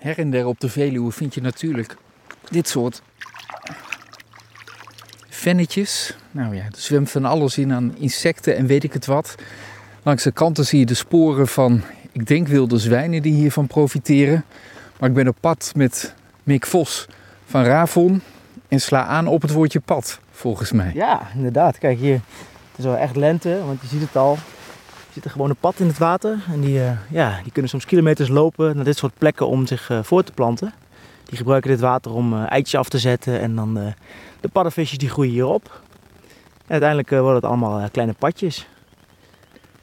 her en der op de Veluwe vind je natuurlijk dit soort vennetjes. Nou ja, er zwemt van alles in aan insecten en weet ik het wat. Langs de kanten zie je de sporen van, ik denk wilde zwijnen die hiervan profiteren. Maar ik ben op pad met Mick Vos van Ravon en sla aan op het woordje pad, volgens mij. Ja, inderdaad. Kijk hier, het is wel echt lente, want je ziet het al. Zit er gewoon een pad in het water. En die, uh, ja, die kunnen soms kilometers lopen naar dit soort plekken om zich uh, voor te planten. Die gebruiken dit water om uh, eitjes af te zetten en dan de paddenvisjes die groeien hierop. En uiteindelijk worden het allemaal kleine padjes.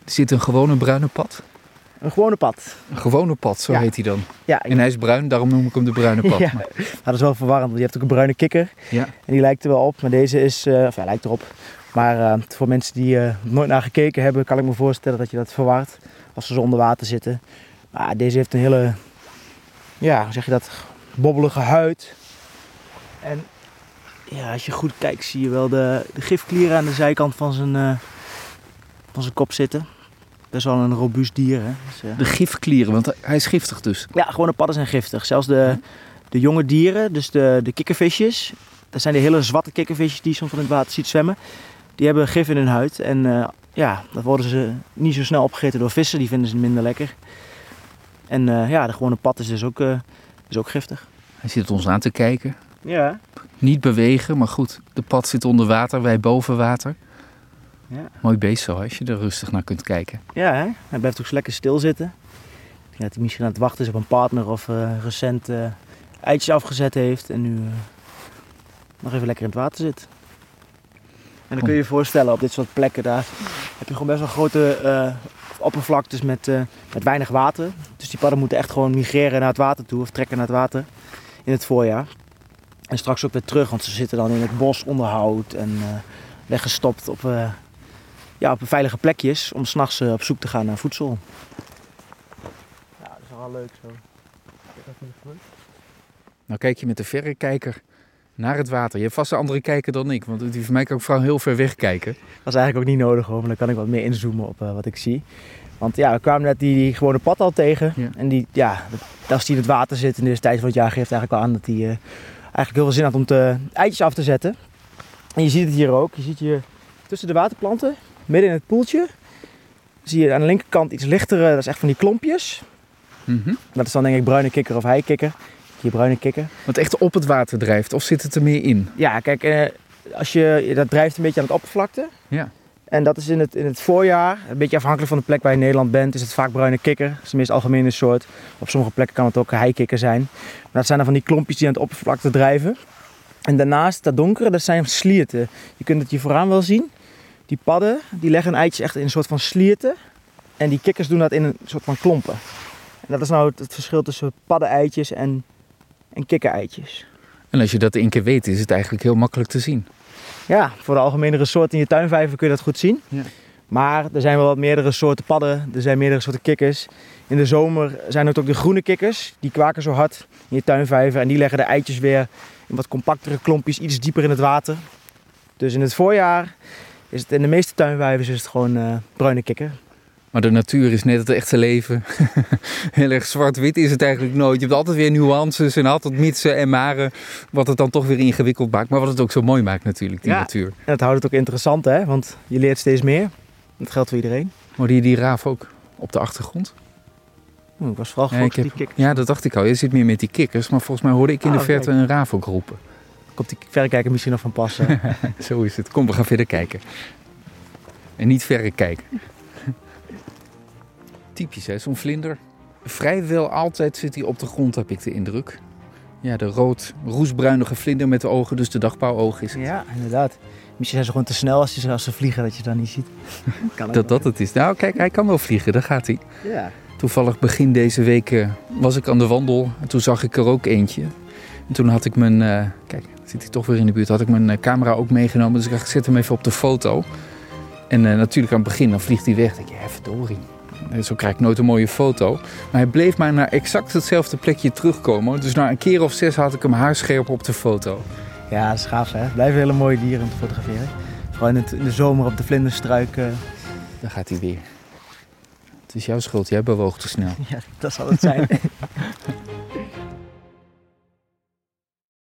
Er zit een gewone bruine pad? Een gewone pad. Een gewone pad, zo Ja. heet hij dan. Ja, En hij is bruin, daarom noem ik hem de bruine pad. Ja. Maar- dat is wel verwarrend, want je hebt ook een bruine kikker. ja. En die lijkt er wel op, maar deze is, eh, of hij lijkt erop. Maar eh, voor mensen die eh, nooit naar gekeken hebben, kan ik me voorstellen dat je dat verward als ze zo onder water zitten. Maar deze heeft een hele, ja, hoe zeg je dat, bobbelige huid. En ja, als je goed kijkt zie je wel de, de gifklieren aan de zijkant van zijn, eh, van zijn kop zitten. Best wel een robuust dier, hè. Dus, De gifklieren, want hij is giftig dus. ja, gewone padden zijn giftig. Zelfs de, de jonge dieren, dus de, de kikkervisjes. Dat zijn de hele zwarte kikkervisjes die je soms van het water ziet zwemmen. Die hebben gif in hun huid. En eh, ja, dat worden ze niet zo snel opgegeten door vissen. Die vinden ze minder lekker. En eh, ja, de gewone pad is dus ook, eh, is ook giftig. Hij zit ons aan te kijken. Ja. Niet bewegen, maar goed, de pad zit onder water, wij boven water. Ja. Mooi beest zo, als je er rustig naar kunt kijken. Ja, hè? hij blijft ook lekker stilzitten. Ik denk dat hij misschien aan het wachten is op een partner of eh, recent eitjes afgezet heeft en nu nog even lekker in het water zit. En dan kun je je voorstellen, op dit soort plekken daar heb je gewoon best wel grote eh, oppervlaktes met, eh, met weinig water. Dus die padden moeten echt gewoon migreren naar het water toe of trekken naar het water in het voorjaar. En straks ook weer terug, want ze zitten dan in het bos onderhoud en eh, weggestopt op, eh, ja, op veilige plekjes om s'nachts nachts op zoek te gaan naar voedsel. Ja, dat is wel leuk zo. Nou kijk je met de verrekijker naar het water. Je hebt vast een andere kijker dan ik, want die van mij kan ook vooral heel ver weg kijken. Dat is eigenlijk ook niet nodig hoor, maar dan kan ik wat meer inzoomen op eh, wat ik zie. Want ja, we kwamen net die, die gewone pad al tegen. Ja. En die, ja, dat- als die in het water zit in deze tijd van het jaar, geeft eigenlijk al aan dat hij eh, eigenlijk heel veel zin had om te, eitjes af te zetten. En je ziet het hier ook. Je ziet hier tussen de waterplanten, midden in het poeltje, zie je aan de linkerkant iets lichtere, dat is echt van die klompjes. Mhm. Dat is dan denk ik bruine kikker of heikikker. Hier bruine kikker. Wat echt op het water drijft, of zit het er meer in? Ja, kijk, eh, als je, dat drijft een beetje aan het oppervlakte. Ja. En dat is in het, in het voorjaar, een beetje afhankelijk van de plek waar je in Nederland bent, is het vaak bruine kikker. Dat is de meest algemene soort. Op sommige plekken kan het ook heikikker zijn. Maar dat zijn dan van die klompjes die aan het oppervlakte drijven. En daarnaast, dat donkere, dat zijn slierten. Je kunt het hier vooraan wel zien. Die padden, die leggen hun eitjes echt in een soort van slierten. En die kikkers doen dat in een soort van klompen. En dat is nou het, het verschil tussen paddeneitjes en, en kikkereitjes. En als je dat één keer weet, is het eigenlijk heel makkelijk te zien. Ja, voor de algemenere soorten in je tuinvijver kun je dat goed zien. Ja. Maar er zijn wel wat meerdere soorten padden, er zijn meerdere soorten kikkers. In de zomer zijn het ook de groene kikkers, die kwaken zo hard in je tuinvijver. En die leggen de eitjes weer in wat compactere klompjes, iets dieper in het water. Dus in het voorjaar is het in de meeste tuinvijvers is het gewoon eh, bruine kikker. Maar de natuur is net het echte leven. Heel erg zwart-wit is het eigenlijk nooit. Je hebt altijd weer nuances en altijd mitsen en maren. Wat het dan toch weer ingewikkeld maakt. Maar wat het ook zo mooi maakt natuurlijk, die Ja. natuur. En dat houdt het ook interessant hè, want je leert steeds meer. Dat geldt voor iedereen. Hoorde je die raaf ook op de achtergrond? Ik was vooral Ja, op heb- die kikkers. Ja, dat dacht ik al. Je zit meer met die kikkers. Maar volgens mij hoorde ik in de Oh, verte kijk. een raaf ook roepen. Komt die verrekijker misschien nog van pas. eh. Zo is het. Kom, we gaan verder kijken. En niet verre kijken. Typisch hè, zo'n vlinder. Vrijwel altijd zit hij op de grond, heb ik de indruk. Ja, de rood, roesbruinige vlinder met de ogen, dus de dagpauwoog is het. Ja, inderdaad. Misschien zijn ze gewoon te snel als, je, als ze vliegen dat je dat niet ziet. kan Dat dat het is. Nou, kijk, hij kan wel vliegen, daar gaat hij. Ja. Toevallig begin deze week eh, was ik aan de wandel en toen zag ik er ook eentje. En toen had ik mijn, eh, kijk, zit hij toch weer in de buurt, had ik mijn eh, camera ook meegenomen. Dus ik dacht, ik zet hem even op de foto. En natuurlijk aan het begin, dan vliegt hij weg. Dan denk je, hè, verdorie. Zo krijg ik nooit een mooie foto. Maar hij bleef maar naar exact hetzelfde plekje terugkomen. Dus na een keer of zes had ik hem haarscherp op de foto. ja, dat is gaaf hè. Blijven hele mooie dieren om te fotograferen. Vooral in, het, in de zomer op de vlinderstruik. eh, Daar gaat hij weer. Het is jouw schuld, jij bewoog te snel. ja, dat zal het zijn.